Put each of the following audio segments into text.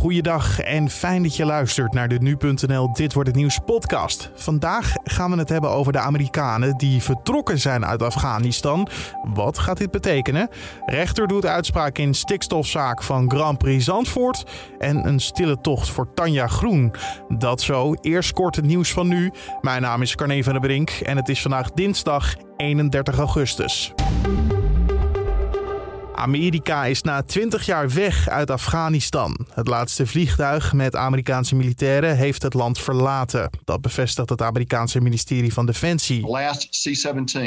goeiedag en fijn dat je luistert naar de Nu.nl Dit Wordt Het Nieuws podcast. Vandaag gaan we het hebben over de Amerikanen die vertrokken zijn uit Afghanistan. Wat gaat dit betekenen? Rechter doet uitspraak in stikstofzaak van Grand Prix Zandvoort. En een stille tocht voor Tanja Groen. Dat zo, eerst kort het nieuws van nu. Mijn naam is Carne van der Brink en het is vandaag dinsdag 31 augustus. Amerika is na 20 jaar weg uit Afghanistan. Het laatste vliegtuig met Amerikaanse militairen heeft het land verlaten. Dat bevestigt het Amerikaanse ministerie van Defensie. Last C-17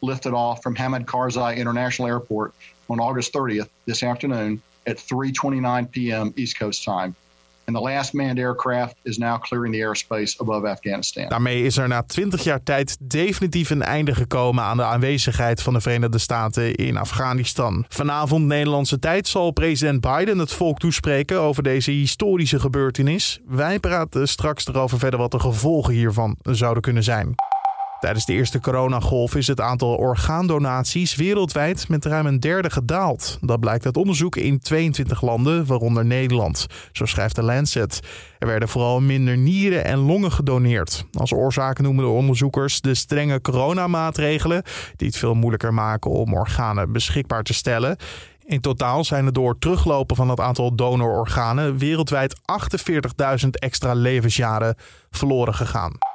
lifted off from Hamid Karzai International Airport on August 30th this afternoon at 3:29 p.m. East Coast time and the last manned aircraft is now clearing the airspace above Afghanistan. Daarmee is er na 20 jaar tijd definitief een einde gekomen aan de aanwezigheid van de Verenigde Staten in Afghanistan. Vanavond Nederlandse tijd zal president Biden het volk toespreken over deze historische gebeurtenis. Wij praten straks erover verder wat de gevolgen hiervan zouden kunnen zijn. Tijdens de eerste coronagolf is het aantal orgaandonaties wereldwijd met ruim een derde gedaald. Dat blijkt uit onderzoek in 22 landen, waaronder Nederland. Zo schrijft de Lancet. Er werden vooral minder nieren en longen gedoneerd. Als oorzaak noemen de onderzoekers de strenge coronamaatregelen, die het veel moeilijker maken om organen beschikbaar te stellen. In totaal zijn er door teruglopen van het aantal donororganen wereldwijd 48.000 extra levensjaren verloren gegaan.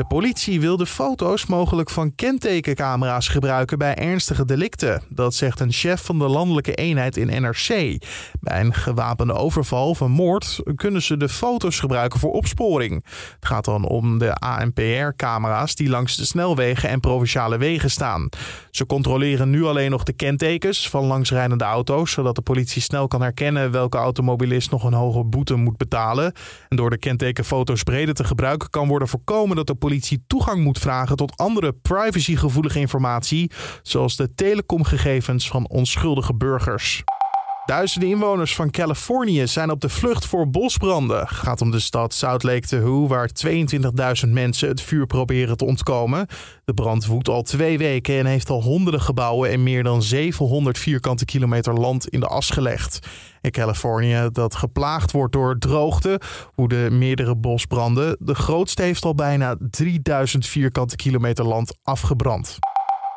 De politie wil de foto's mogelijk van kentekencamera's gebruiken bij ernstige delicten. Dat zegt een chef van de landelijke eenheid in NRC. Bij een gewapende overval of een moord kunnen ze de foto's gebruiken voor opsporing. Het gaat dan om de ANPR-camera's die langs de snelwegen en provinciale wegen staan. Ze controleren nu alleen nog de kentekens van langsrijdende auto's, zodat de politie snel kan herkennen welke automobilist nog een hoge boete moet betalen. En door de kentekenfoto's breder te gebruiken kan worden voorkomen dat de politie politie toegang moet vragen tot andere privacygevoelige informatie, zoals de telecomgegevens van onschuldige burgers. Duizenden inwoners van Californië zijn op de vlucht voor bosbranden. Gaat om de stad South Lake Tahoe, waar 22.000 mensen het vuur proberen te ontkomen. De brand woedt al twee weken en heeft al honderden gebouwen en meer dan 700 vierkante kilometer land in de as gelegd. In Californië, dat geplaagd wordt door droogte, woeden meerdere bosbranden. De grootste heeft al bijna 3000 vierkante kilometer land afgebrand.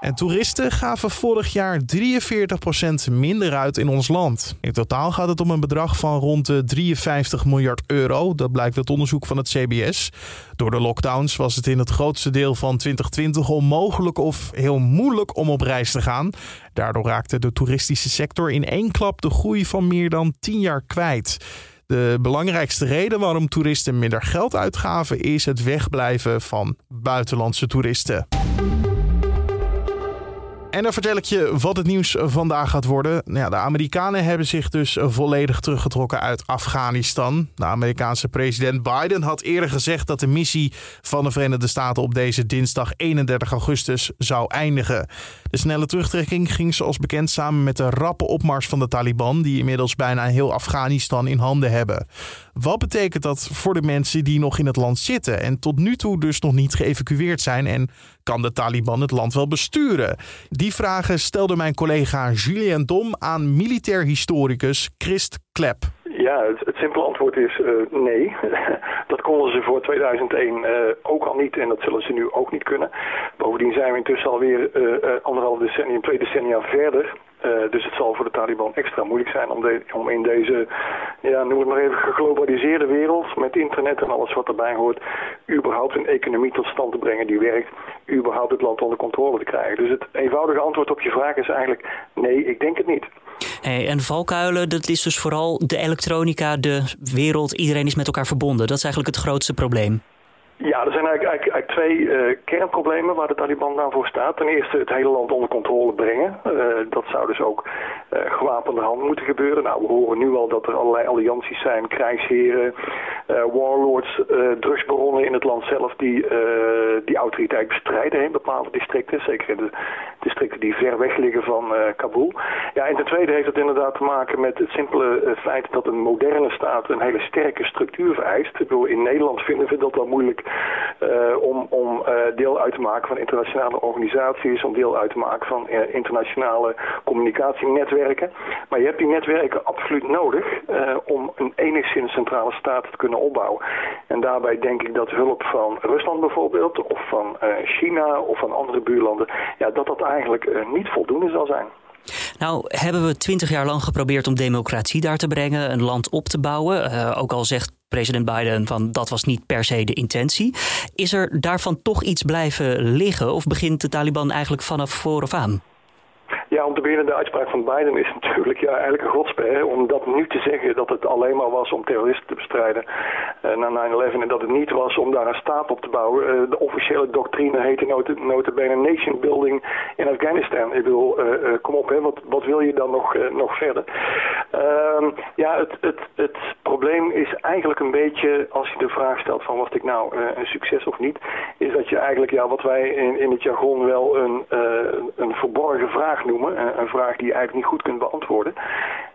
En toeristen gaven vorig jaar 43% minder uit in ons land. In totaal gaat het om een bedrag van rond de 53 miljard euro. Dat blijkt uit onderzoek van het CBS. Door de lockdowns was het in het grootste deel van 2020 onmogelijk of heel moeilijk om op reis te gaan. Daardoor raakte de toeristische sector in één klap de groei van meer dan 10 jaar kwijt. De belangrijkste reden waarom toeristen minder geld uitgaven is het wegblijven van buitenlandse toeristen. En dan vertel ik je wat het nieuws vandaag gaat worden. Nou ja, de Amerikanen hebben zich dus volledig teruggetrokken uit Afghanistan. De Amerikaanse president Biden had eerder gezegd dat de missie van de Verenigde Staten op deze dinsdag 31 augustus zou eindigen. De snelle terugtrekking ging zoals bekend samen met de rappe opmars van de Taliban, die inmiddels bijna heel Afghanistan in handen hebben. Wat betekent dat voor de mensen die nog in het land zitten en tot nu toe dus nog niet geëvacueerd zijn? En kan de Taliban het land wel besturen? Die vragen stelde mijn collega Julien Dom aan militair historicus Christ Klep. Ja, het, het simpele antwoord is uh, nee. konden ze voor 2001 uh, ook al niet en dat zullen ze nu ook niet kunnen. Bovendien zijn we intussen alweer uh, anderhalf decennium, twee decennia verder. Dus het zal voor de Taliban extra moeilijk zijn om, om in deze, ja, noem het maar even, geglobaliseerde wereld met internet en alles wat erbij hoort, überhaupt een economie tot stand te brengen die werkt, überhaupt het land onder controle te krijgen. Dus het eenvoudige antwoord op je vraag is eigenlijk nee, ik denk het niet. Hey, en valkuilen, dat is dus vooral de elektronica, de wereld, iedereen is met elkaar verbonden. Dat is eigenlijk het grootste probleem. Ja, er zijn eigenlijk, eigenlijk, eigenlijk twee uh, kernproblemen waar de Taliban nou voor staat. Ten eerste het hele land onder controle brengen. Uh, dat zou dus ook uh, gewapende hand moeten gebeuren. Nou, we horen nu al dat er allerlei allianties zijn, krijgsheren, warlords, drugsbaronnen in het land zelf die die autoriteit bestrijden in bepaalde districten. Zeker in de districten die ver weg liggen van Kabul. Ja, en ten tweede heeft het inderdaad te maken met het simpele feit dat een moderne staat een hele sterke structuur vereist. Ik bedoel, in Nederland vinden we dat wel moeilijk om, om deel uit te maken van internationale organisaties, om deel uit te maken van internationale communicatienetwerken. Maar je hebt die netwerken absoluut nodig om een enigszins centrale staat te kunnen opbouwen. En daarbij denk ik dat hulp van Rusland bijvoorbeeld, of van China of van andere buurlanden, ja, dat dat eigenlijk niet voldoende zal zijn. Nou, hebben we twintig jaar lang geprobeerd om democratie daar te brengen, een land op te bouwen. Ook al zegt president Biden van dat was niet per se de intentie. Is er daarvan toch iets blijven liggen of begint de Taliban eigenlijk vanaf vooraf aan? Ja, om te beginnen, de uitspraak van Biden is natuurlijk ja, eigenlijk een godspe. Om dat nu te zeggen dat het alleen maar was om terroristen te bestrijden uh, na 9-11 en dat het niet was om daar een staat op te bouwen. Uh, de officiële doctrine heette nota, notabene nation building in Afghanistan. Ik bedoel, uh, kom op, hè, wat, wat wil je dan nog, nog verder? Ehm, ja, het, het, het probleem is eigenlijk een beetje, als je de vraag stelt van was ik nou een succes of niet, is dat je eigenlijk, ja, wat wij in, in het jargon wel een, een verborgen vraag noemen een, een vraag die je eigenlijk niet goed kunt beantwoorden.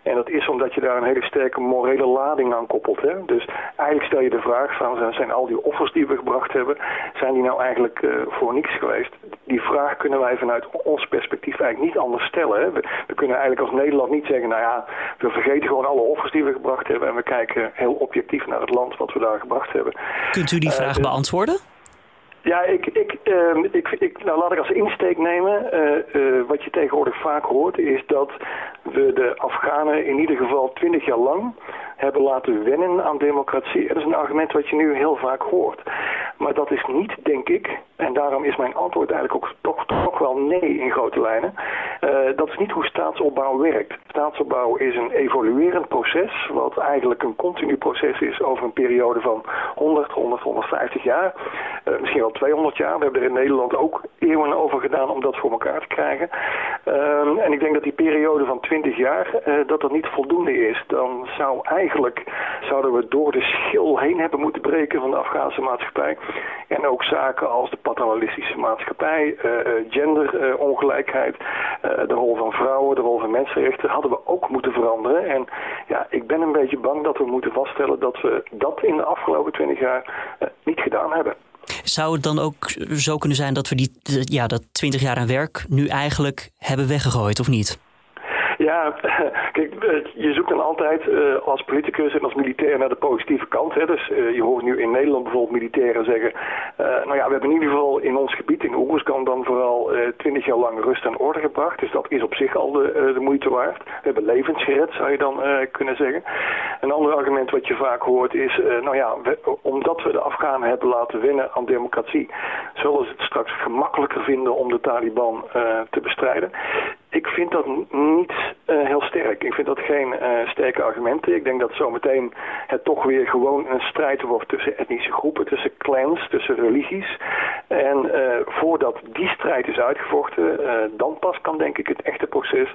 En dat is omdat je daar een hele sterke morele lading aan koppelt. Hè? Dus eigenlijk stel je de vraag van zijn al die offers die we gebracht hebben, zijn die nou eigenlijk uh, voor niks geweest? Die vraag kunnen wij vanuit ons perspectief eigenlijk niet anders stellen. Hè? We, we, kunnen eigenlijk als Nederland niet zeggen, nou ja, we vergeten gewoon alle offers die we gebracht hebben en we kijken heel objectief naar het land wat we daar gebracht hebben. Kunt u die uh, vraag beantwoorden? Ja, ik, ik, uh, ik, ik, nou laat ik als insteek nemen. Uh, je tegenwoordig vaak hoort is dat we de Afghanen in ieder geval twintig jaar lang hebben laten wennen aan democratie. Dat is een argument wat je nu heel vaak hoort. Maar dat is niet, denk ik, en daarom is mijn antwoord eigenlijk ook toch, toch wel nee in grote lijnen. Uh, dat is niet hoe staatsopbouw werkt. Staatsopbouw is een evoluerend proces, wat eigenlijk een continu proces is over een periode van 100, 100, 150 jaar. Uh, misschien wel 200 jaar. We hebben er in Nederland ook eeuwen over gedaan om dat voor elkaar te krijgen. Uh, en ik denk dat die periode van 20 jaar, uh, dat dat niet voldoende is. Dan zou eigenlijk, zouden we door de schil heen hebben moeten breken van de Afghaanse maatschappij. En ook zaken als de paternalistische maatschappij, genderongelijkheid, de rol van vrouwen, de rol van mensenrechten, hadden we ook moeten veranderen. En ja, ik ben een beetje bang dat we moeten vaststellen dat we dat in de afgelopen 20 jaar niet gedaan hebben. Zou het dan ook zo kunnen zijn dat we die, ja, dat 20 jaar aan werk nu eigenlijk hebben weggegooid, of niet? Ja, kijk, je zoekt dan altijd uh, als politicus en als militair naar de positieve kant. Hè. Dus uh, je hoort nu in Nederland bijvoorbeeld militairen zeggen... Uh, nou ja, we hebben in ieder geval in ons gebied, in Oeruzkan dan vooral twintig jaar lang rust en orde gebracht. Dus dat is op zich al de, de moeite waard. We hebben levens gered, zou je dan kunnen zeggen. Een ander argument wat je vaak hoort is... nou ja, omdat we de Afghanen hebben laten winnen aan democratie... zullen ze het straks gemakkelijker vinden om de Taliban te bestrijden. Ik vind dat niet uh, heel sterk. Ik vind dat geen uh, sterke argumenten. Ik denk dat zometeen het toch weer gewoon een strijd wordt tussen etnische groepen, tussen clans, tussen religies. En uh, voordat die strijd is uitgevochten, dan pas kan denk ik het echte proces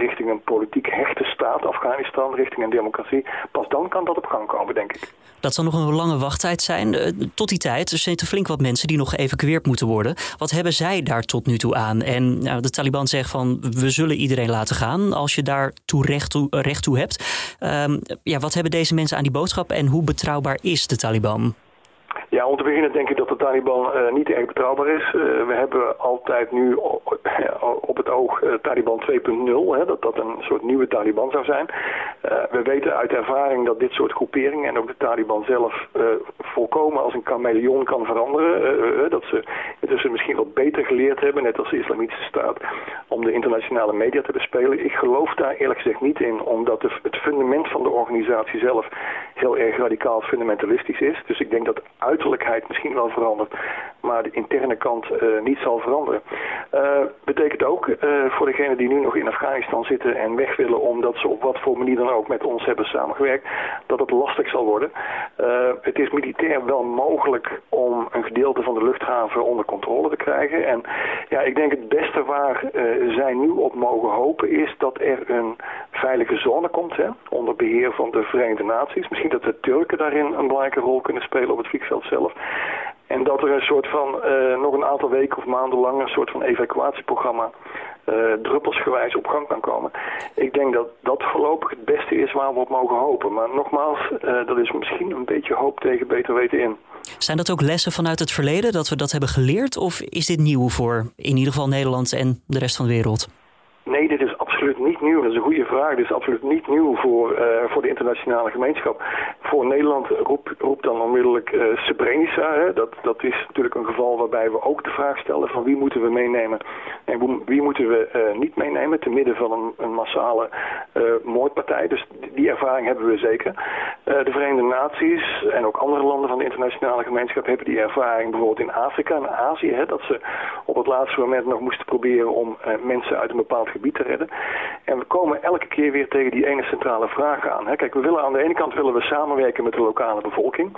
richting een politiek hechte staat, Afghanistan, richting een democratie. Pas dan kan dat op gang komen, denk ik. Dat zal nog een lange wachttijd zijn. Eh, tot die tijd er flink wat mensen die nog geëvacueerd moeten worden. Wat hebben zij daar tot nu toe aan? En nou, de Taliban zegt van we zullen iedereen laten gaan als je daar toe recht, toe, recht toe hebt. Um, ja, wat hebben deze mensen aan die boodschap en hoe betrouwbaar is de Taliban? Ja, om te beginnen denk ik dat de Taliban uh, niet erg betrouwbaar is. Uh, we hebben altijd nu op, op het oog Taliban 2.0, dat dat een soort nieuwe Taliban zou zijn. we weten uit ervaring dat dit soort groeperingen en ook de Taliban zelf volkomen als een chameleon kan veranderen. dat ze intussen misschien wat beter geleerd hebben, net als de Islamitische Staat, om de internationale media te bespelen. Ik geloof daar eerlijk gezegd niet in, omdat het fundament van de organisatie zelf heel erg radicaal fundamentalistisch is. Dus ik denk dat uiterlijkheid misschien wel verandert, maar de interne kant uh, niet zal veranderen. Uh, betekent ook uh, voor degenen die nu nog in Afghanistan zitten en weg willen omdat ze op wat voor manier dan ook met ons hebben samengewerkt, dat het lastig zal worden. het is militair wel mogelijk om een gedeelte van de luchthaven onder controle te krijgen. En ja, ik denk het beste waar zij nu op mogen hopen is dat er een veilige zone komt, hè, onder beheer van de Verenigde Naties. Misschien dat de Turken daarin een belangrijke rol kunnen spelen op het vliegveld zelf. En dat er een soort van, nog een aantal weken of maanden lang, een soort van evacuatieprogramma uh, druppelsgewijs op gang kan komen. Ik denk dat dat voorlopig het beste is waar we op mogen hopen. Maar nogmaals, dat is misschien een beetje hoop tegen beter weten in. Zijn dat ook lessen vanuit het verleden dat we dat hebben geleerd? Of is dit nieuw voor in ieder geval Nederland en de rest van de wereld? Nee, dit is absoluut niet nieuw. Dat is een goede vraag. Dit is absoluut niet nieuw voor, uh, voor de internationale gemeenschap. Voor Nederland roept, dan onmiddellijk uh, Srebrenica. Hè. Dat, dat is natuurlijk een geval waarbij we ook de vraag stellen van wie moeten we meenemen en wie moeten we uh, niet meenemen te midden van een, een massale moordpartij. Dus die, die, ervaring hebben we zeker. de Verenigde Naties en ook andere landen van de internationale gemeenschap hebben die ervaring bijvoorbeeld in Afrika en Azië. Hè, dat ze op het laatste moment nog moesten proberen om mensen uit een bepaald gebied te redden. En we komen elke keer weer tegen die ene centrale vraag aan. Hè. Kijk, we willen aan de ene kant willen we samenwerken met de lokale bevolking.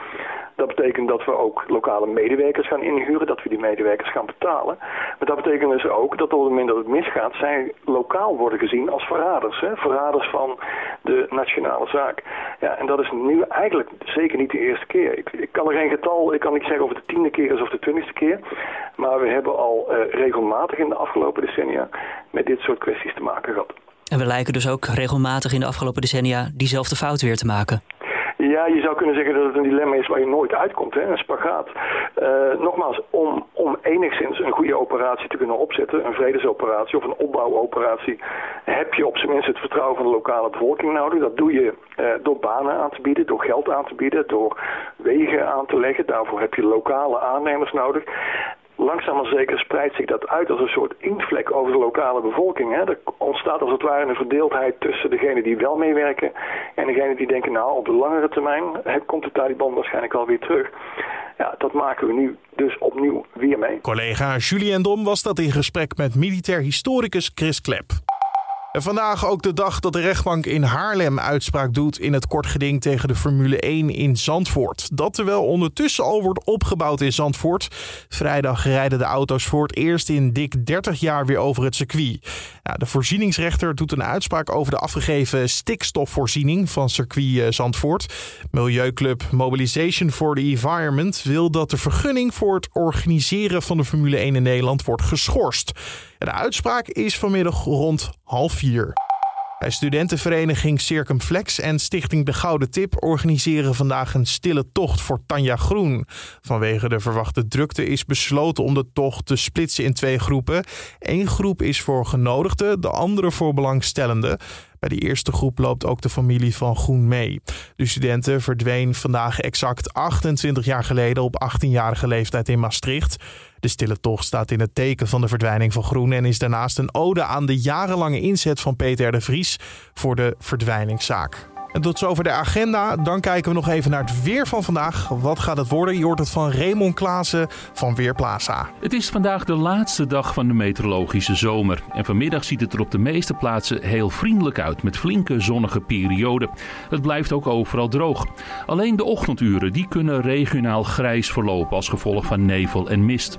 Dat betekent dat we ook lokale medewerkers gaan inhuren, dat we die medewerkers gaan betalen. Maar dat betekent dus ook dat op het moment dat het misgaat, zij lokaal worden gezien als verraders. Hè. Verraders van de nationale zaak. Ja, en dat is nu eigenlijk zeker niet de eerste keer. Ik, ik kan er geen getal, ik kan niet zeggen of het de tiende keer is of de twintigste keer. Maar we hebben al uh, regelmatig in de afgelopen decennia met dit soort kwesties te maken gehad. En we lijken dus ook regelmatig in de afgelopen decennia diezelfde fout weer te maken. Ja, je zou kunnen zeggen dat het een dilemma is waar je nooit uitkomt, hè? een spagaat. Uh, nogmaals, om, om enigszins een goede operatie te kunnen opzetten, een vredesoperatie of een opbouwoperatie, heb je op zijn minst het vertrouwen van de lokale bevolking nodig. Dat doe je uh, door banen aan te bieden, door geld aan te bieden, door wegen aan te leggen. Daarvoor heb je lokale aannemers nodig langzaam maar zeker spreidt zich dat uit als een soort inktvlek over de lokale bevolking. Hè. Er ontstaat als het ware een verdeeldheid tussen degenen die wel meewerken en degenen die denken, nou op de langere termijn komt de Taliban waarschijnlijk alweer terug. Ja, dat maken we nu dus opnieuw weer mee. Collega Julien Dom was dat in gesprek met militair historicus Chris Klep. En vandaag ook de dag dat de rechtbank in Haarlem uitspraak doet in het kortgeding tegen de Formule 1 in Zandvoort. Dat terwijl ondertussen al wordt opgebouwd in Zandvoort. Vrijdag rijden de auto's voor het eerst in dik 30 jaar weer over het circuit. De voorzieningsrechter doet een uitspraak over de afgegeven stikstofvoorziening van circuit eh, Zandvoort. Milieuclub Mobilization for the Environment wil dat de vergunning voor het organiseren van de Formule 1 in Nederland wordt geschorst. De uitspraak is vanmiddag rond half vier. Bij studentenvereniging Circumflex en Stichting De Gouden Tip organiseren vandaag een stille tocht voor Tanja Groen. Vanwege de verwachte drukte is besloten om de tocht te splitsen in twee groepen. Eén groep is voor genodigden, de andere voor belangstellenden. Bij die eerste groep loopt ook de familie van Groen mee. De studenten verdween vandaag exact 28 jaar geleden op 18-jarige leeftijd in Maastricht. De stille tocht staat in het teken van de verdwijning van Groen en is daarnaast een ode aan de jarenlange inzet van Peter de Vries voor de verdwijningszaak. En tot zover de agenda. Dan kijken we nog even naar het weer van vandaag. Wat gaat het worden? Je hoort het van Raymond Klaassen van Weerplaza. Het is vandaag de laatste dag van de meteorologische zomer. En vanmiddag ziet het er op de meeste plaatsen heel vriendelijk uit met flinke zonnige perioden. Het blijft ook overal droog. Alleen de ochtenduren die kunnen regionaal grijs verlopen als gevolg van nevel en mist.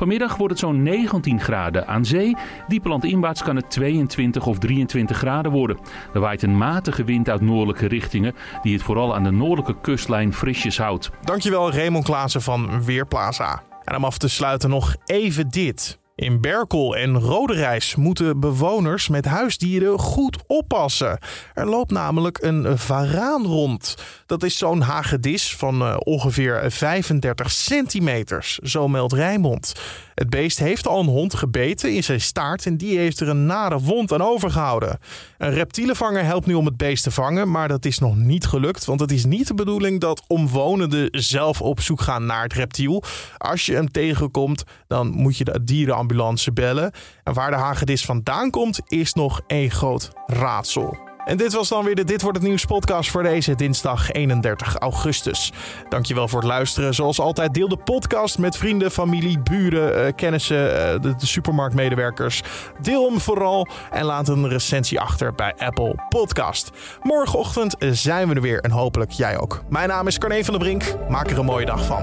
Vanmiddag wordt het zo'n 19 graden aan zee. Diepe landinwaarts kan het 22 of 23 graden worden. Er waait een matige wind uit noordelijke richtingen die het vooral aan de noordelijke kustlijn frisjes houdt. Dankjewel Raymond Klaassen van Weerplaza. En om af te sluiten nog even dit. In Berkel en Roderijs moeten bewoners met huisdieren goed oppassen. Er loopt namelijk een varaan rond. Dat is zo'n hagedis van uh, ongeveer 35 centimeters, zo meldt Rijnmond. Het beest heeft al een hond gebeten in zijn staart en die heeft er een nare wond aan overgehouden. Een reptielenvanger helpt nu om het beest te vangen, maar dat is nog niet gelukt, want het is niet de bedoeling dat omwonenden zelf op zoek gaan naar het reptiel. Als je hem tegenkomt, dan moet je de dierenambulance bellen. En waar de hagedis vandaan komt, is nog een groot raadsel. En dit was dan weer de Dit Wordt Het Nieuws podcast voor deze dinsdag 31 augustus. Dankjewel voor het luisteren. Zoals altijd deel de podcast met vrienden, familie, buren, uh, kennissen, uh, de, de, supermarktmedewerkers. Deel hem vooral en laat een recensie achter bij Apple Podcast. Morgenochtend zijn we er weer en hopelijk jij ook. Mijn naam is Carne van der Brink. Maak er een mooie dag van.